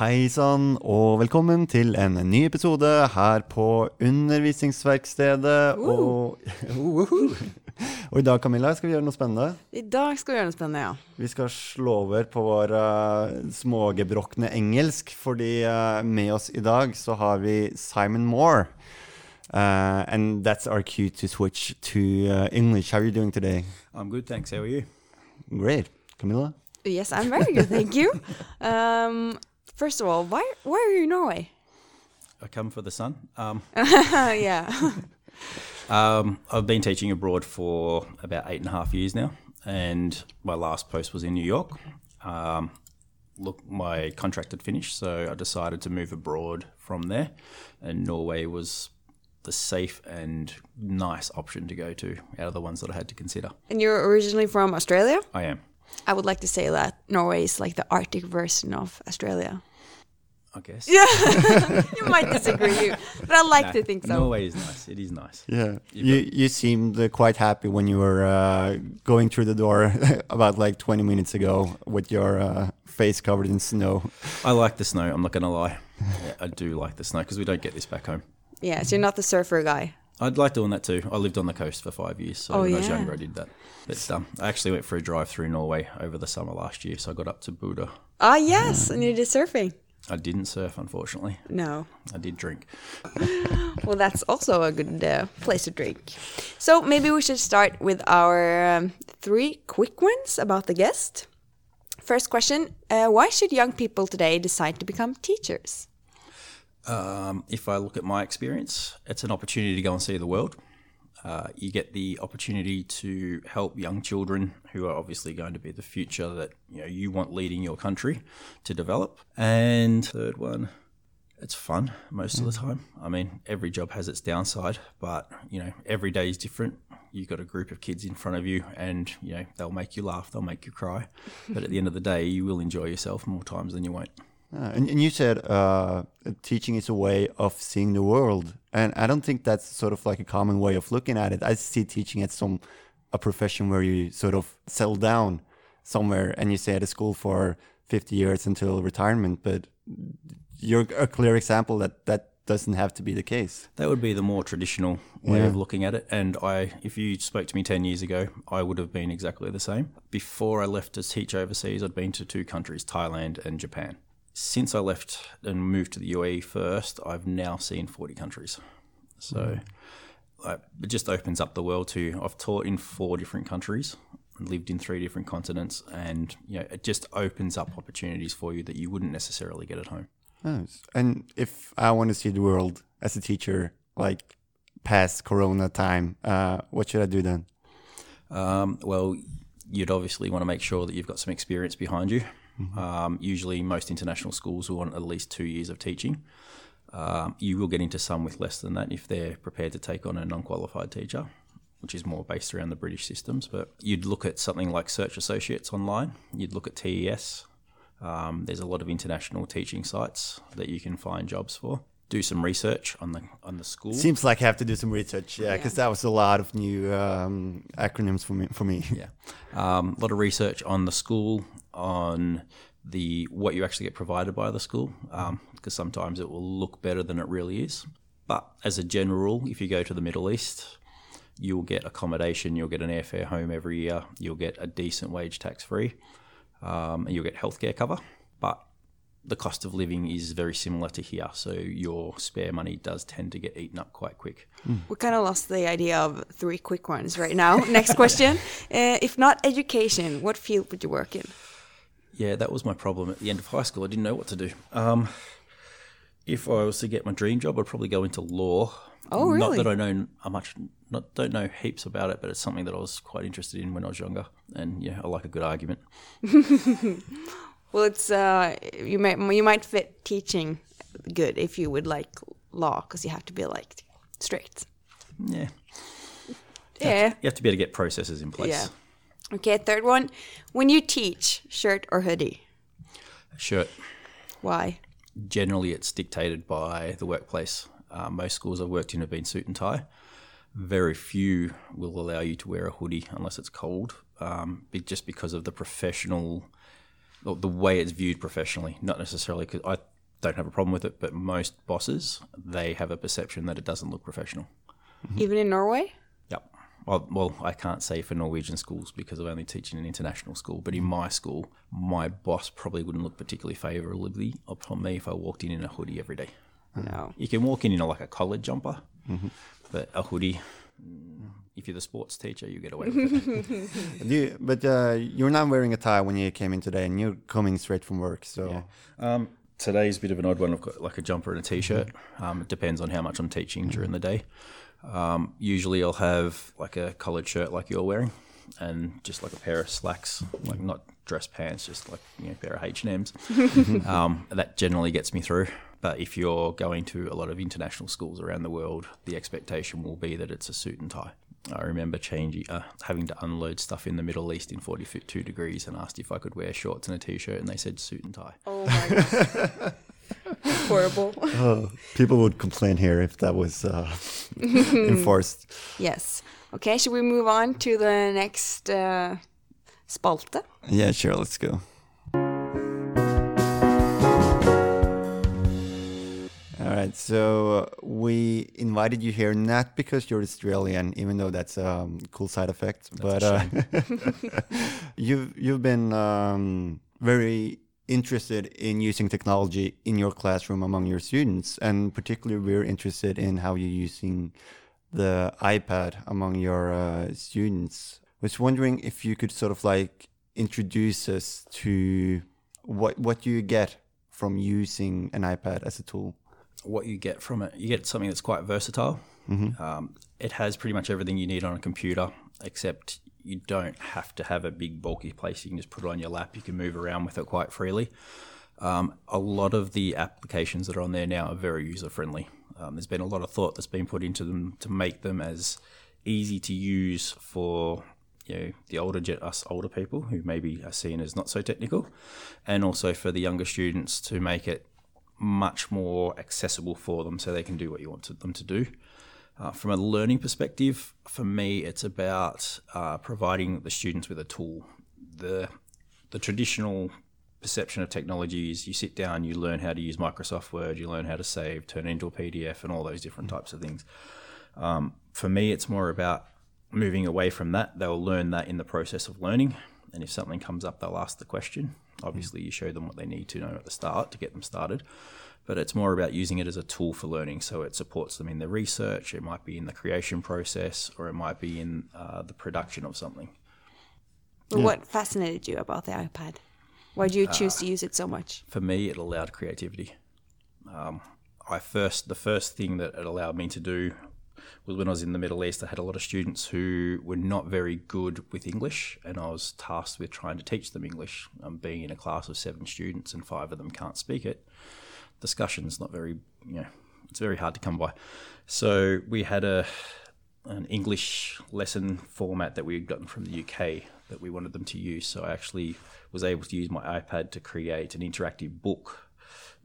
Hei sann, og velkommen til en ny episode her på Undervisningsverkstedet. Og, og i dag, Camilla, skal vi gjøre noe spennende. I dag skal vi gjøre noe spennende, ja. Vi skal slå over på vår uh, smågebrokne engelsk, fordi uh, med oss i dag så har vi Simon Moore. Uh, and that's our cue to switch to uh, English. How are you doing today? I'm good, thanks. How are you? Great. Camilla? Yes, I'm very good, thank you. Um, first of all, why why are you in Norway? I come for the sun. Um, yeah. um, I've been teaching abroad for about eight and a half years now, and my last post was in New York. Um, look, my contract had finished, so I decided to move abroad from there, and Norway was the safe and nice option to go to out of the ones that I had to consider. And you're originally from Australia? I am. I would like to say that Norway is like the Arctic version of Australia. I guess. Yeah, you might disagree, but I like Nah, to think so. Norway is nice. It is nice. Yeah, You've you you seemed uh, quite happy when you were uh, going through the door about like 20 minutes ago with your uh, face covered in snow. I like the snow. I'm not going to lie. Yeah, I do like the snow because we don't get this back home. Yeah, so you're not the surfer guy. I'd like doing that too. I lived on the coast for five years, so Oh, when I was younger, I did that. But um, I actually went for a drive through Norway over the summer last year, so I got up to Bodø. Ah, yes, and you did surfing. I didn't surf, unfortunately. No. I did drink. Well, that's also a good uh, place to drink. So maybe we should start with our um, three quick ones about the guest. First question uh, Why should young people today decide to become teachers? Um, if I look at my experience, it's an opportunity to go and see the world. Uh, you get the opportunity to help young children who are obviously going to be the future that you know you want leading your country to develop. And third one, it's fun most of the time. I mean, every job has its downside, but you know every day is different. You've got a group of kids in front of you, and you know they'll make you laugh, they'll make you cry, but at the end of the day, you will enjoy yourself more times than you won't. Uh, and, and you said uh, teaching is a way of seeing the world, and I don't think that's sort of like a common way of looking at it. I see teaching as some a profession where you sort of settle down somewhere and you stay at a school for 50 years until retirement. But you're a clear example that that doesn't have to be the case. That would be the more traditional way Yeah. of looking at it. And I, if you spoke to me 10 years ago, I would have been exactly the same. Before I left to teach overseas, I'd been to two countries, Thailand and Japan. Since I left and moved to the UAE first, I've now seen 40 countries. So uh, it just opens up the world to, I've taught in four different countries, lived in three different continents, and you know, it just opens up opportunities for you that you wouldn't necessarily get at home. Nice. And if I want to see the world as a teacher, like past Corona time, uh, what should I do then? Um, well, you'd obviously want to make sure that you've got some experience behind you. Um, usually, most international schools will want at least two years of teaching. Um, you will get into some with less than that if they're prepared to take on a non qualified teacher, which is more based around the British systems. But you'd look at something like Search Associates online, you'd look at TES. Um, there's a lot of international teaching sites that you can find jobs for. Do some research on the on the school. Seems like I have to do some research, yeah, because that was a lot of new um, acronyms for me. For me. yeah, um, a lot of research on the school, on the what you actually get provided by the school, because sometimes it will look better than it really is. But as a general rule, if you go to the Middle East, you'll get accommodation, you'll get an airfare home every year, you'll get a decent wage tax free, um, and you'll get healthcare cover. But the cost of living is very similar to here, so your spare money does tend to get eaten up quite quick. We kind of lost the idea of three quick ones right now. Next question. Uh, if not education, what field would you work in? Yeah, that was my problem at the end of high school. I didn't know what to do. Um, if I was to get my dream job, I'd probably go into law. Oh, really? Not that I know much, not don't know heaps about it, but it's something that I was quite interested in when I was younger. And yeah, I like a good argument. Well, it's uh, you might you might fit teaching good if you would like law because you have to be like strict. Yeah, Yeah. you have to be able to get processes in place. Yeah. Okay. Third one. When you teach, shirt or hoodie? Shirt. Why? Generally, it's dictated by the workplace. Uh, most schools I've worked in have been suit and tie. Very few will allow you to wear a hoodie unless it's cold, um, just because of the professional, or the way it's viewed professionally. Not necessarily because I don't have a problem with it, but most bosses they have a perception that it doesn't look professional. Even in Norway? Well, well, I can't say for Norwegian schools because I'm only teaching in an international school. But in my school, my boss probably wouldn't look particularly favourably upon me if I walked in in a hoodie every day. No. You can walk in in a, like a collared jumper, but a hoodie. mm, If you're the sports teacher, you get away with it. Do you, but uh, you're not wearing a tie when you came in today, and you're coming straight from work. So Um, today's a bit of an odd one. I've got like a jumper and a t-shirt. Um, it depends on how much I'm teaching during the day. Um, usually, I'll have like a collared shirt like you're wearing, and just like a pair of slacks, like not dress pants, just like you know, a pair of H and M's. um, that generally gets me through. But if you're going to a lot of international schools around the world, the expectation will be that it's a suit and tie. I remember changing, uh, having to unload stuff in the Middle East in 42 degrees and asked if I could wear shorts and a t-shirt, and they said suit and tie. Oh my god. Horrible. uh, people would complain here if that was uh, enforced. Yes. Okay, should we move on to the next uh, spalte? Yeah, sure. Let's go. All right, so uh, we invited you here not because you're Australian, even though that's a um, cool side effect, but uh, you've you've been um, very interested in using technology in your classroom among your students, and particularly we're interested in how you're using the iPad among your uh, students. Was wondering if you could sort of like introduce us to what what you get from using an iPad as a tool. what you get from it. You get something that's quite versatile. Um, it has pretty much everything you need on a computer, except you don't have to have a big bulky place. You can just put it on your lap. You can move around with it quite freely. Um, a lot of the applications that are on there now are very user friendly. Um, there's been a lot of thought that's been put into them to make them as easy to use for you know the older us older people who maybe are seen as not so technical, and also for the younger students to make it much more accessible for them so they can do what you want them to do. Uh, from a learning perspective, for me, it's about uh, providing the students with a tool. The the traditional perception of technology is you sit down, you learn how to use Microsoft Word, you learn how to save, turn it into a PDF, and all those different types of things. Um, for me, it's more about moving away from that. They'll learn that in the process of learning, and if something comes up, they'll ask the question. Obviously, you show them what they need to know at the start to get them started, but it's more about using it as a tool for learning. So it supports them in the research, it might be in the creation process, or it might be in uh, the production of something. But What fascinated you about the iPad? Why do you choose Uh, to use it so much? for me, it allowed creativity. Um, I first, the first thing that it allowed me to do was when I was in the Middle East. I had a lot of students who were not very good with English, and I was tasked with trying to teach them English. Um, being in a class of seven students and five of them can't speak it, discussion's not very, you know, it's very hard to come by. So we had a an English lesson format that we had gotten from the UK that we wanted them to use. So I actually was able to use my iPad to create an interactive book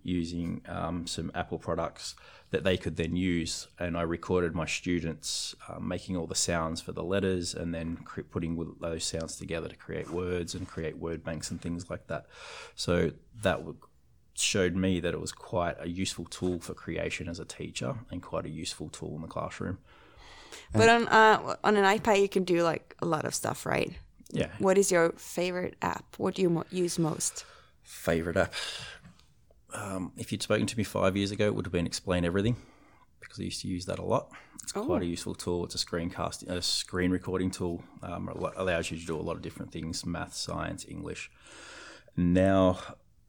using um, some Apple products that they could then use. And I recorded my students um, making all the sounds for the letters and then cre- putting those sounds together to create words and create word banks and things like that. So that w- showed me that it was quite a useful tool for creation as a teacher and quite a useful tool in the classroom. But on uh, on an iPad, you can do like a lot of stuff, right? Yeah. What is your favorite app? What do you mo- use most? Favorite app. Um, if you'd spoken to me five years ago, it would have been Explain Everything because I used to use that a lot. It's quite a useful tool. It's a screencast, a screen recording tool. Um, it allows you to do a lot of different things: math, science, English. Now,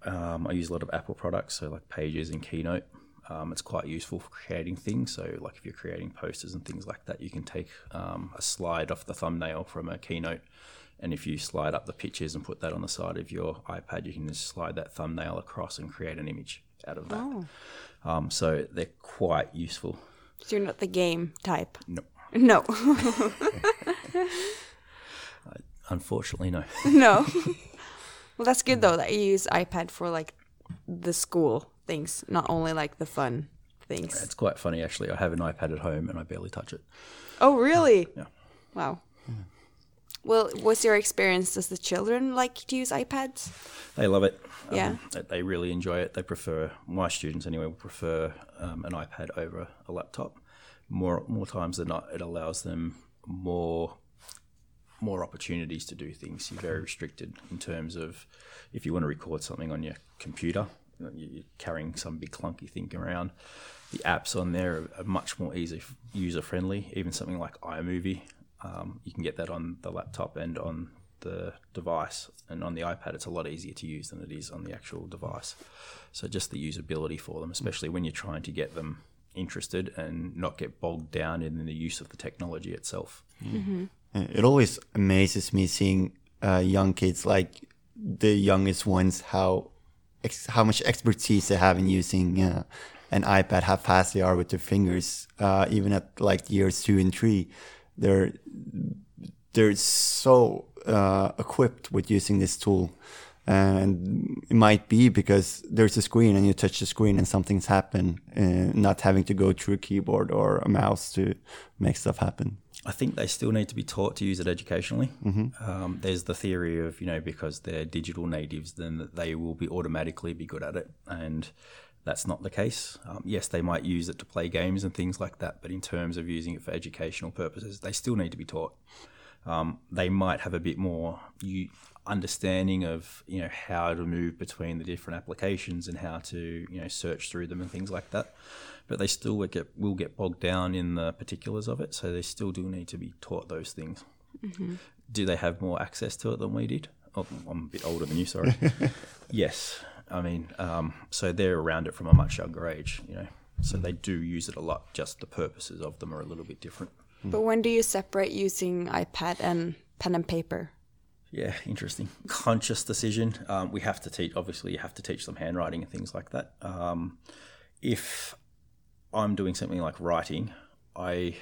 um, I use a lot of Apple products, so like Pages and Keynote. Um, it's quite useful for creating things. So, like if you're creating posters and things like that, you can take um, a slide off the thumbnail from a Keynote, and if you slide up the pictures and put that on the side of your iPad, you can just slide that thumbnail across and create an image out of that. Um, so they're quite useful. So you're not the game type. No, No, unfortunately, no. no. well, that's good though that you use iPad for like the school things, not only like the fun things. It's quite funny actually. I have an iPad at home and I barely touch it. Oh, really? Yeah. Wow. Well, what's your experience? Does the children like to use iPads? They love it. Yeah. Um, they- they really enjoy it. They prefer my students anyway. Will prefer um, an iPad over a laptop. More more times than not, it allows them more more opportunities to do things. You're very restricted in terms of if you want to record something on your computer, you're carrying some big clunky thing around. The apps on there are, are much more easy user friendly. Even something like iMovie, um, you can get that on the laptop and on the device. And on the iPad, it's a lot easier to use than it is on the actual device. So just the usability for them, especially when you're trying to get them interested and not get bogged down in the use of the technology itself. It always amazes me seeing uh, young kids, like the youngest ones, how ex- how much expertise they have in using uh, an iPad, how fast they are with their fingers. Uh, even at like years two and three, they're they're so uh, equipped with using this tool. And it might be because there's a screen and you touch the screen and something's happened, uh, not having to go through a keyboard or a mouse to make stuff happen. I think they still need to be taught to use it educationally. Um, there's the theory of you know because they're digital natives, then they will be automatically be good at it, and that's not the case. Um, yes, they might use it to play games and things like that, but in terms of using it for educational purposes, they still need to be taught. Um, they might have a bit more you, understanding of you know how to move between the different applications and how to you know search through them and things like that. But they still will get will get bogged down in the particulars of it so they still do need to be taught those things. Do they have more access to it than we did? Oh, i'm a bit older than you sorry. Yes. I mean um, so they're around it from a much younger age you know. So they do use it a lot just the purposes of them are a little bit different. But when do you separate using iPad and pen and paper? Yeah, interesting. Conscious decision. Um, we have to teach. Obviously, you have to teach them handwriting and things like that. Um, if I'm doing something like writing, I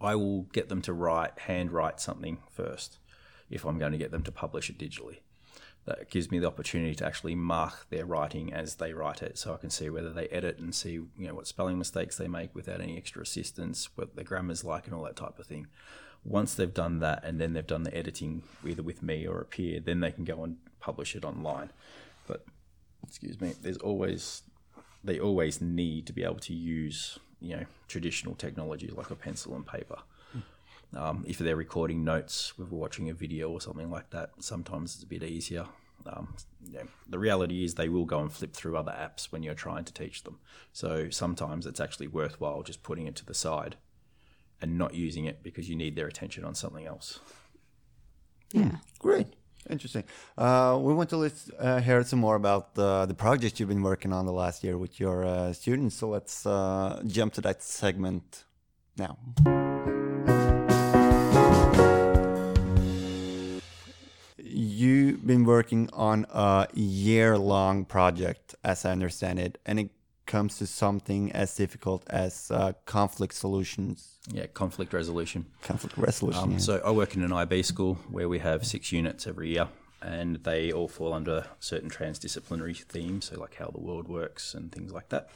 I will get them to write handwrite something first. If I'm going to get them to publish it digitally, that gives me the opportunity to actually mark their writing as they write it, so I can see whether they edit and see you know what spelling mistakes they make without any extra assistance, what the grammar's like, and all that type of thing once they've done that and then they've done the editing either with me or a peer, then they can go and publish it online. But excuse me, there's always they always need to be able to use you know traditional technology like a pencil and paper. Um, if they're recording notes, if we're watching a video or something like that, sometimes it's a bit easier. Um, yeah, the reality is they will go and flip through other apps when you're trying to teach them. So sometimes it's actually worthwhile just putting it to the side and not using it because you need their attention on something else. Yeah. Great. Interesting. Uh, we want to lis- uh, hear some more about the, the project you've been working on the last year with your uh, students. So let's uh, jump to that segment now. You've been working on a year long project, as I understand it, and it comes to something as difficult as uh, conflict solutions, Yeah, conflict resolution. conflict resolution. Um, yeah. So I work in an IB school where we have six units every year, and they all fall under certain transdisciplinary themes, so like how the world works and things like that.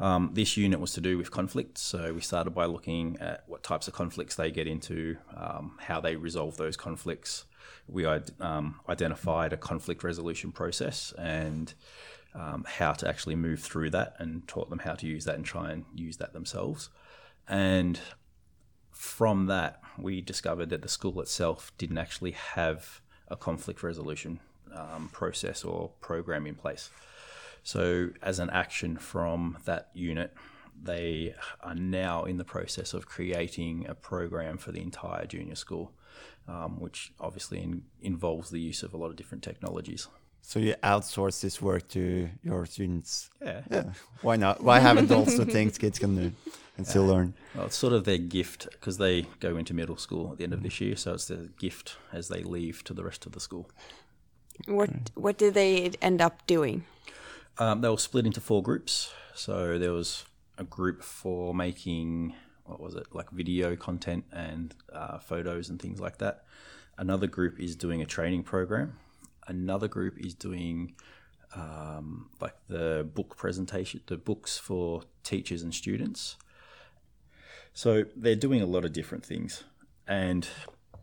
Um, this unit was to do with conflict, so we started by looking at what types of conflicts they get into, um, how they resolve those conflicts. We um, identified a conflict resolution process and um, how to actually move through that, and taught them how to use that and try and use that themselves. And from that, we discovered that the school itself didn't actually have a conflict resolution um, process or program in place. So, as an action from that unit, they are now in the process of creating a program for the entire junior school, um, which obviously in, involves the use of a lot of different technologies. So you outsource this work to your students. Yeah. Yeah. Why not? Why haven't also things kids can do and still learn? Well, it's sort of their gift because they go into middle school at the end of this year, so it's their gift as they leave to the rest of the school. What What did they end up doing? Um, they were split into four groups. So there was a group for making what was it like video content and uh, photos and things like that. Another group is doing a training program. Another group is doing um, like the book presentation, the books for teachers and students. So they're doing a lot of different things, and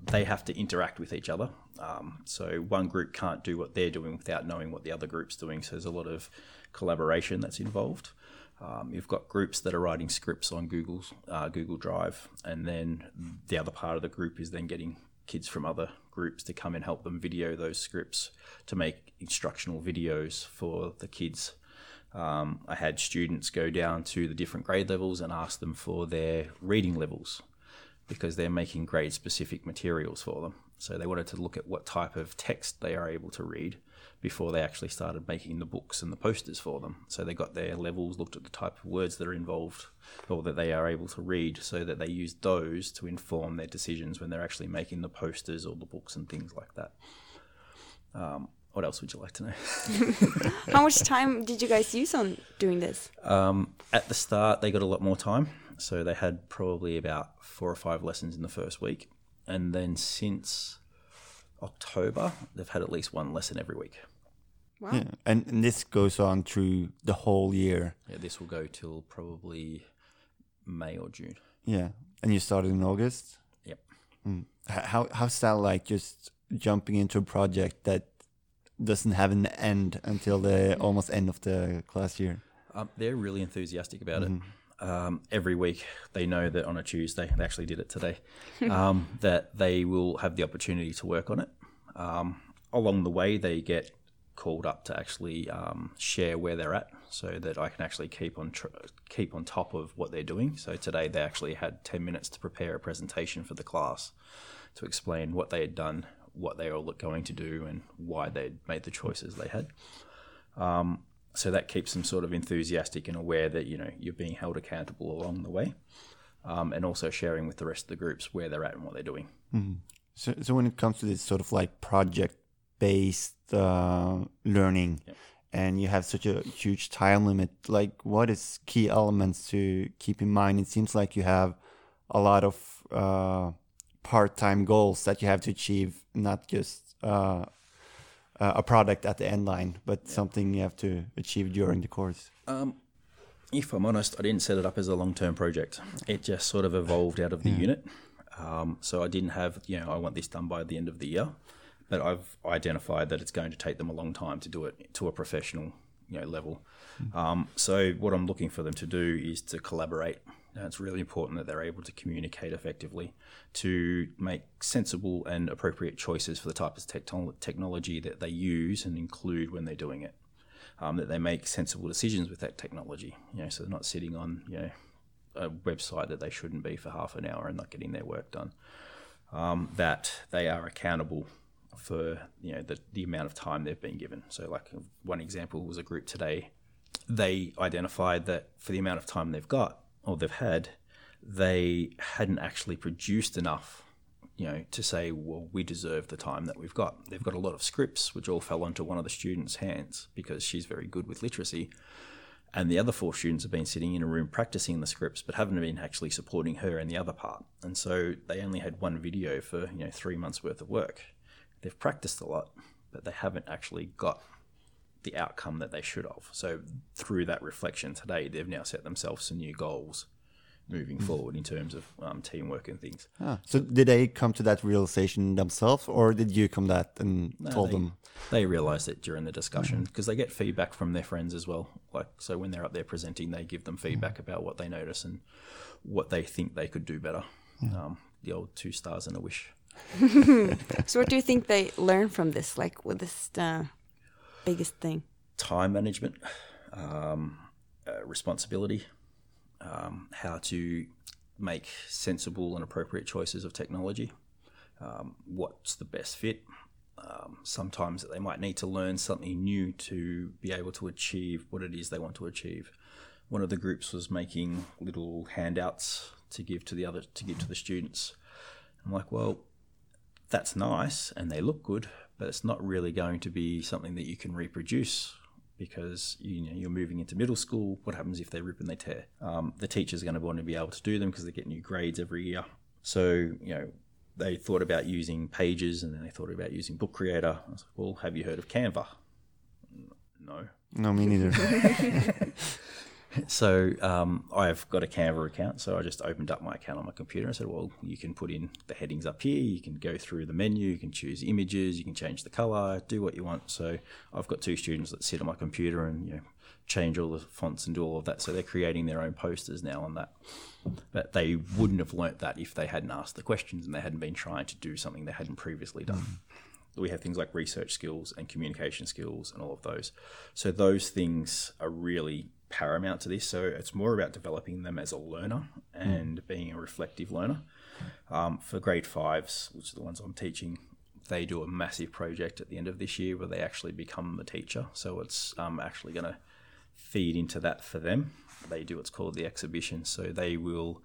they have to interact with each other. Um, so one group can't do what they're doing without knowing what the other group's doing. So there's a lot of collaboration that's involved. Um, you've got groups that are writing scripts on Google's uh, Google Drive, and then the other part of the group is then getting kids from other groups to come and help them video those scripts to make instructional videos for the kids. Um, I had students go down to the different grade levels and ask them for their reading levels because they're making grade specific materials for them. So they wanted to look at what type of text they are able to read before they actually started making the books and the posters for them. So they got their levels, looked at the type of words that are involved or that they are able to read, so that they use those to inform their decisions when they're actually making the posters or the books and things like that. Um, what else would you like to know? How much time did you guys use on doing this? Um, at the start, they got a lot more time. So they had probably about four or five lessons in the first week. And then since October, they've had at least one lesson every week. Wow. Yeah. And, and this goes on through the whole year. Yeah, this will go till probably May or June. Yeah. And you started in August? Yep. Mm. How how's that like just jumping into a project that doesn't have an end until the almost end of the class year? Um, they're really enthusiastic about it. Um, every week, they know that on a Tuesday, they actually did it today, um, that they will have the opportunity to work on it. Um, along the way, they get called up to actually um, share where they're at, so that I can actually keep on tr- keep on top of what they're doing. So today, they actually had ten minutes to prepare a presentation for the class to explain what they had done, what they were going to do, and why they'd made the choices they had so that keeps them sort of enthusiastic and aware that you know you're being held accountable along the way, um, and also sharing with the rest of the groups where they're at and what they're doing. So, so when it comes to this sort of like project based uh, learning, and you have such a huge time limit, like what is key elements to keep in mind? It seems like you have a lot of uh, part time goals that you have to achieve, not just uh, uh, a product at the end line, but something you have to achieve during the course. If I'm honest, I didn't set it up as a long term project. It just sort of evolved out of the unit. Um, so I didn't have, you know, I want this done by the end of the year, but I've identified that it's going to take them a long time to do it to a professional, you know, level. Um, so what I'm looking for them to do is to collaborate. It's really important that they're able to communicate effectively, to make sensible and appropriate choices for the type of techno- technology that they use and include when they're doing it um, that they make sensible decisions with that technology. You know, so they're not sitting on you know a website that they shouldn't be for half an hour and not getting their work done. Um, that they are accountable for you know the, the amount of time they've been given. So, like one example was a group today. They identified that for the amount of time they've got or they've had, they hadn't actually produced enough you know, to say, well, we deserve the time that we've got. They've got a lot of scripts which all fell onto one of the students' hands because she's very good with literacy. And the other four students have been sitting in a room practicing the scripts, but haven't been actually supporting her in the other part. And so they only had one video for, you know, three months worth of work. They've practiced a lot, but they haven't actually got the outcome that they should have. So through that reflection today, they've now set themselves some new goals moving forward in terms of um, teamwork and things. Ah, so did they come to that realization themselves, or did you come that and told they, them? They realised it during the discussion because they get feedback from their friends as well. Like so, when they're up there presenting, they give them feedback about what they notice and what they think they could do better. Um, the old two stars and a wish. So, what do you think they learn from this? Like, what is the biggest thing? Time management, um, uh, responsibility, um, how to make sensible and appropriate choices of technology. Um, what's the best fit? Um, sometimes they might need to learn something new to be able to achieve what it is they want to achieve. One of the groups was making little handouts to give to the other to give to the students. I'm like, well, that's nice and they look good, but it's not really going to be something that you can reproduce because you know, you're moving into middle school. What happens if they rip and they tear? Um, the teachers are going to want to be able to do them because they get new grades every year. So you know they thought about using Pages and then they thought about using Book Creator. I was like, well, have you heard of Canva? No. No, me neither. So um, I've got a Canva account, so I just opened up my account on my computer and said, well, you can put in the headings up here, you can go through the menu, you can choose images, you can change the color, do what you want. So I've got two students that sit on my computer and you know change all the fonts and do all of that. So they're creating their own posters now on that. But they wouldn't have learnt that if they hadn't asked the questions and they hadn't been trying to do something they hadn't previously done. Mm-hmm. We have things like research skills and communication skills and all of those. So those things are really paramount to this. So it's more about developing them as a learner and mm. being a reflective learner. Um, for grade fives, which are the ones I'm teaching, they do a massive project at the end of this year where they actually become the teacher. So it's um, actually going to feed into that for them. They do what's called the exhibition. So they will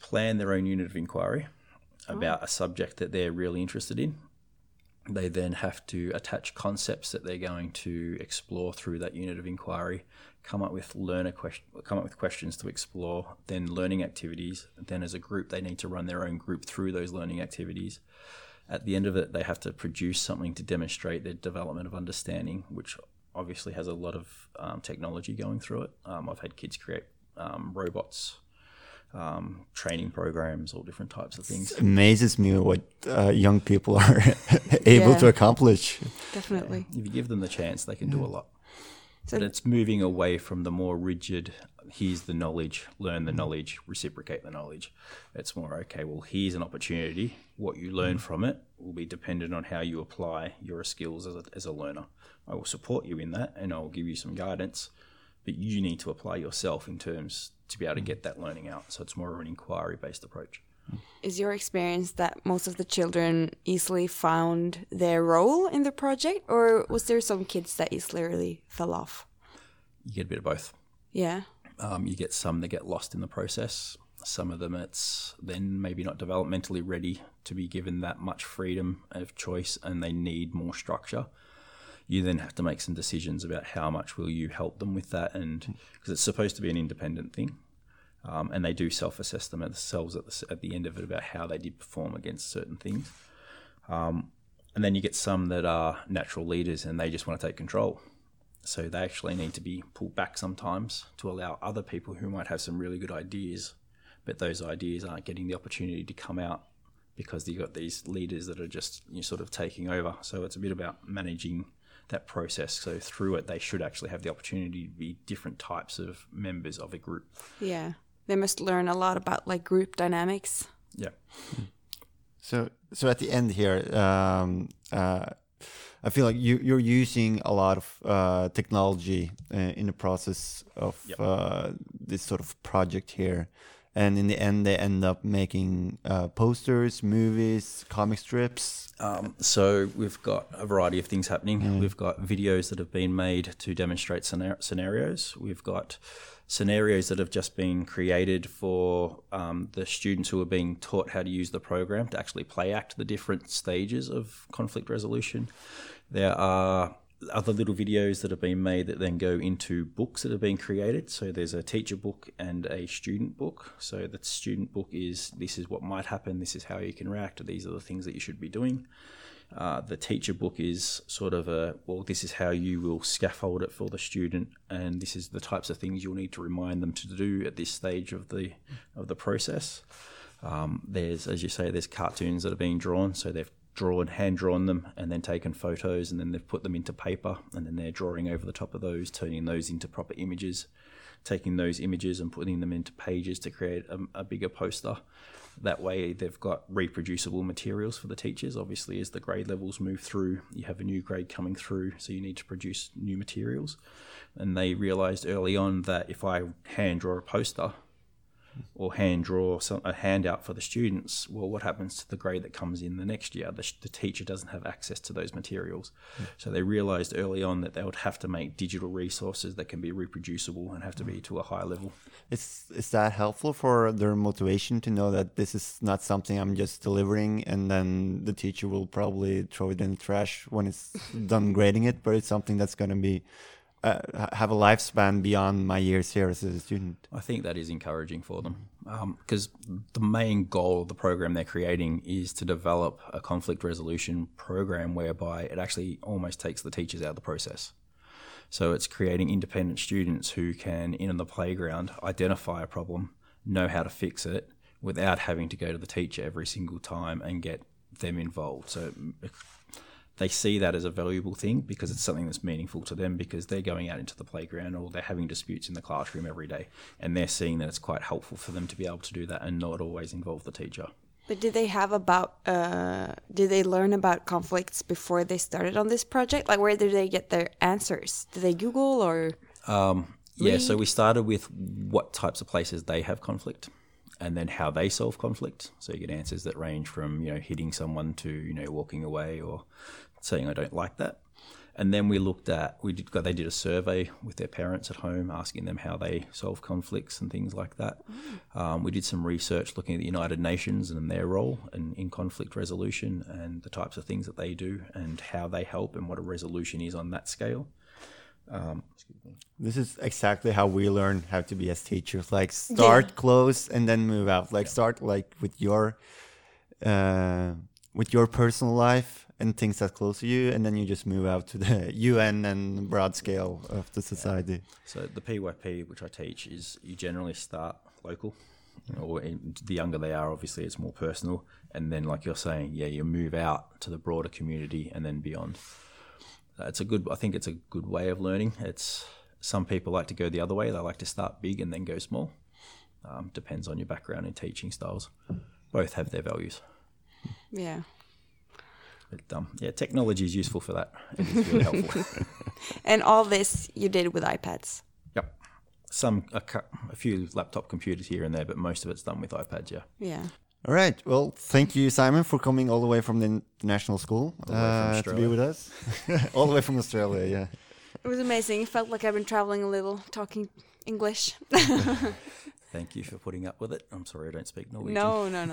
plan their own unit of inquiry about oh. a subject that they're really interested in. They then have to attach concepts that they're going to explore through that unit of inquiry, come up with learner question, come up with questions to explore, then learning activities. Then as a group, they need to run their own group through those learning activities. At the end of it, they have to produce something to demonstrate their development of understanding, which obviously has a lot of um, technology going through it. Um, I've had kids create um, robots, um, training programs, all different types of things. It amazes me what uh, young people are able yeah, to accomplish. Definitely. Yeah. If you give them the chance, they can do a lot. So but it's moving away from the more rigid, here's the knowledge, learn the mm-hmm. knowledge, reciprocate the knowledge. It's more, okay, well, here's an opportunity. What you learn mm-hmm. from it will be dependent on how you apply your skills as a, as a learner. I will support you in that and I'll give you some guidance, but you need to apply yourself in terms to be able to mm-hmm. get that learning out. So it's more of an inquiry based approach. Is your experience that most of the children easily found their role in the project, or was there some kids that easily really fell off? You get a bit of both. Yeah. Um, you get some that get lost in the process. Some of them, it's then maybe not developmentally ready to be given that much freedom of choice, and they need more structure you then have to make some decisions about how much will you help them with that, and because it's supposed to be an independent thing, um, and they do self-assess themselves at the, at the end of it about how they did perform against certain things. Um, and then you get some that are natural leaders and they just want to take control. So they actually need to be pulled back sometimes to allow other people who might have some really good ideas, but those ideas aren't getting the opportunity to come out because you've got these leaders that are just you know, sort of taking over. So it's a bit about managing that process. So through it, they should actually have the opportunity to be different types of members of a group. Yeah, they must learn a lot about like group dynamics. Yeah. So, so at the end here, um, uh, I feel like you you're using a lot of uh, technology uh, in the process of yep. Uh, this sort of project here and in the end they end up making uh, posters movies comic strips um, so we've got a variety of things happening mm. we've got videos that have been made to demonstrate scenarios we've got scenarios that have just been created for um, the students who are being taught how to use the program to actually play act the different stages of conflict resolution there are other little videos that have been made that then go into books that have been created. So there's a teacher book and a student book. So the student book is this is what might happen, this is how you can react, these are the things that you should be doing. Uh, the teacher book is sort of a well, this is how you will scaffold it for the student, and this is the types of things you'll need to remind them to do at this stage of the of the process. Um, there's, as you say, there's cartoons that are being drawn, so they've drawn, hand drawn them, and then taken photos, and then they've put them into paper, and then they're drawing over the top of those, turning those into proper images, taking those images and putting them into pages to create a, a bigger poster. That way, they've got reproducible materials for the teachers. Obviously, as the grade levels move through, you have a new grade coming through, so you need to produce new materials. And they realized early on that if I hand draw a poster, or hand draw some, a handout for the students, well, what happens to the grade that comes in the next year? The, the teacher doesn't have access to those materials. Mm. So they realized early on that they would have to make digital resources that can be reproducible and have to be to a high level. Is, is that helpful for their motivation to know that this is not something I'm just delivering and then the teacher will probably throw it in the trash when it's done grading it, but it's something that's going to be uh, have a lifespan beyond my years here as a student. I think that is encouraging for them because um, the main goal of the program they're creating is to develop a conflict resolution program whereby it actually almost takes the teachers out of the process. So it's creating independent students who can, in the playground, identify a problem, know how to fix it without having to go to the teacher every single time and get them involved. So they see that as a valuable thing because it's something that's meaningful to them because they're going out into the playground or they're having disputes in the classroom every day and they're seeing that it's quite helpful for them to be able to do that and not always involve the teacher. But did they have about? Uh, did they learn about conflicts before they started on this project? Like, where did they get their answers? Did they Google or? Um, yeah, so we started with what types of places they have conflict, and then how they solve conflict. So you get answers that range from you know hitting someone to you know walking away or saying I don't like that. And then we looked at we did they did a survey with their parents at home, asking them how they solve conflicts and things like that. Mm. Um, we did some research looking at the United Nations and their role in, in conflict resolution and the types of things that they do and how they help and what a resolution is on that scale. Um, this is exactly how we learn how to be as teachers. Like start yeah. close and then move out. Like yeah. start like with your uh, with your personal life and things that close to you, and then you just move out to the UN and broad scale of the society. Yeah. So the PYP, which I teach, is you generally start local. You know, or the younger they are, obviously, it's more personal, and then, like you're saying, yeah, you move out to the broader community and then beyond. It's a good. I think it's a good way of learning. It's some people like to go the other way. They like to start big and then go small. Um, depends on your background and teaching styles. Both have their values. Yeah. But um, yeah, technology is useful for that. It is really helpful. and all this you did with iPads. Yep. Some a, a, few laptop computers here and there, but most of it's done with iPads. Yeah. Yeah. All right. Well, thank you, Simon, for coming all the way from the national school uh, to be with us. all the way from Australia. Yeah. It was amazing. It felt like I've been traveling a little, talking English. Thank you for putting up with it. I'm sorry I don't speak Norwegian. No, no, no.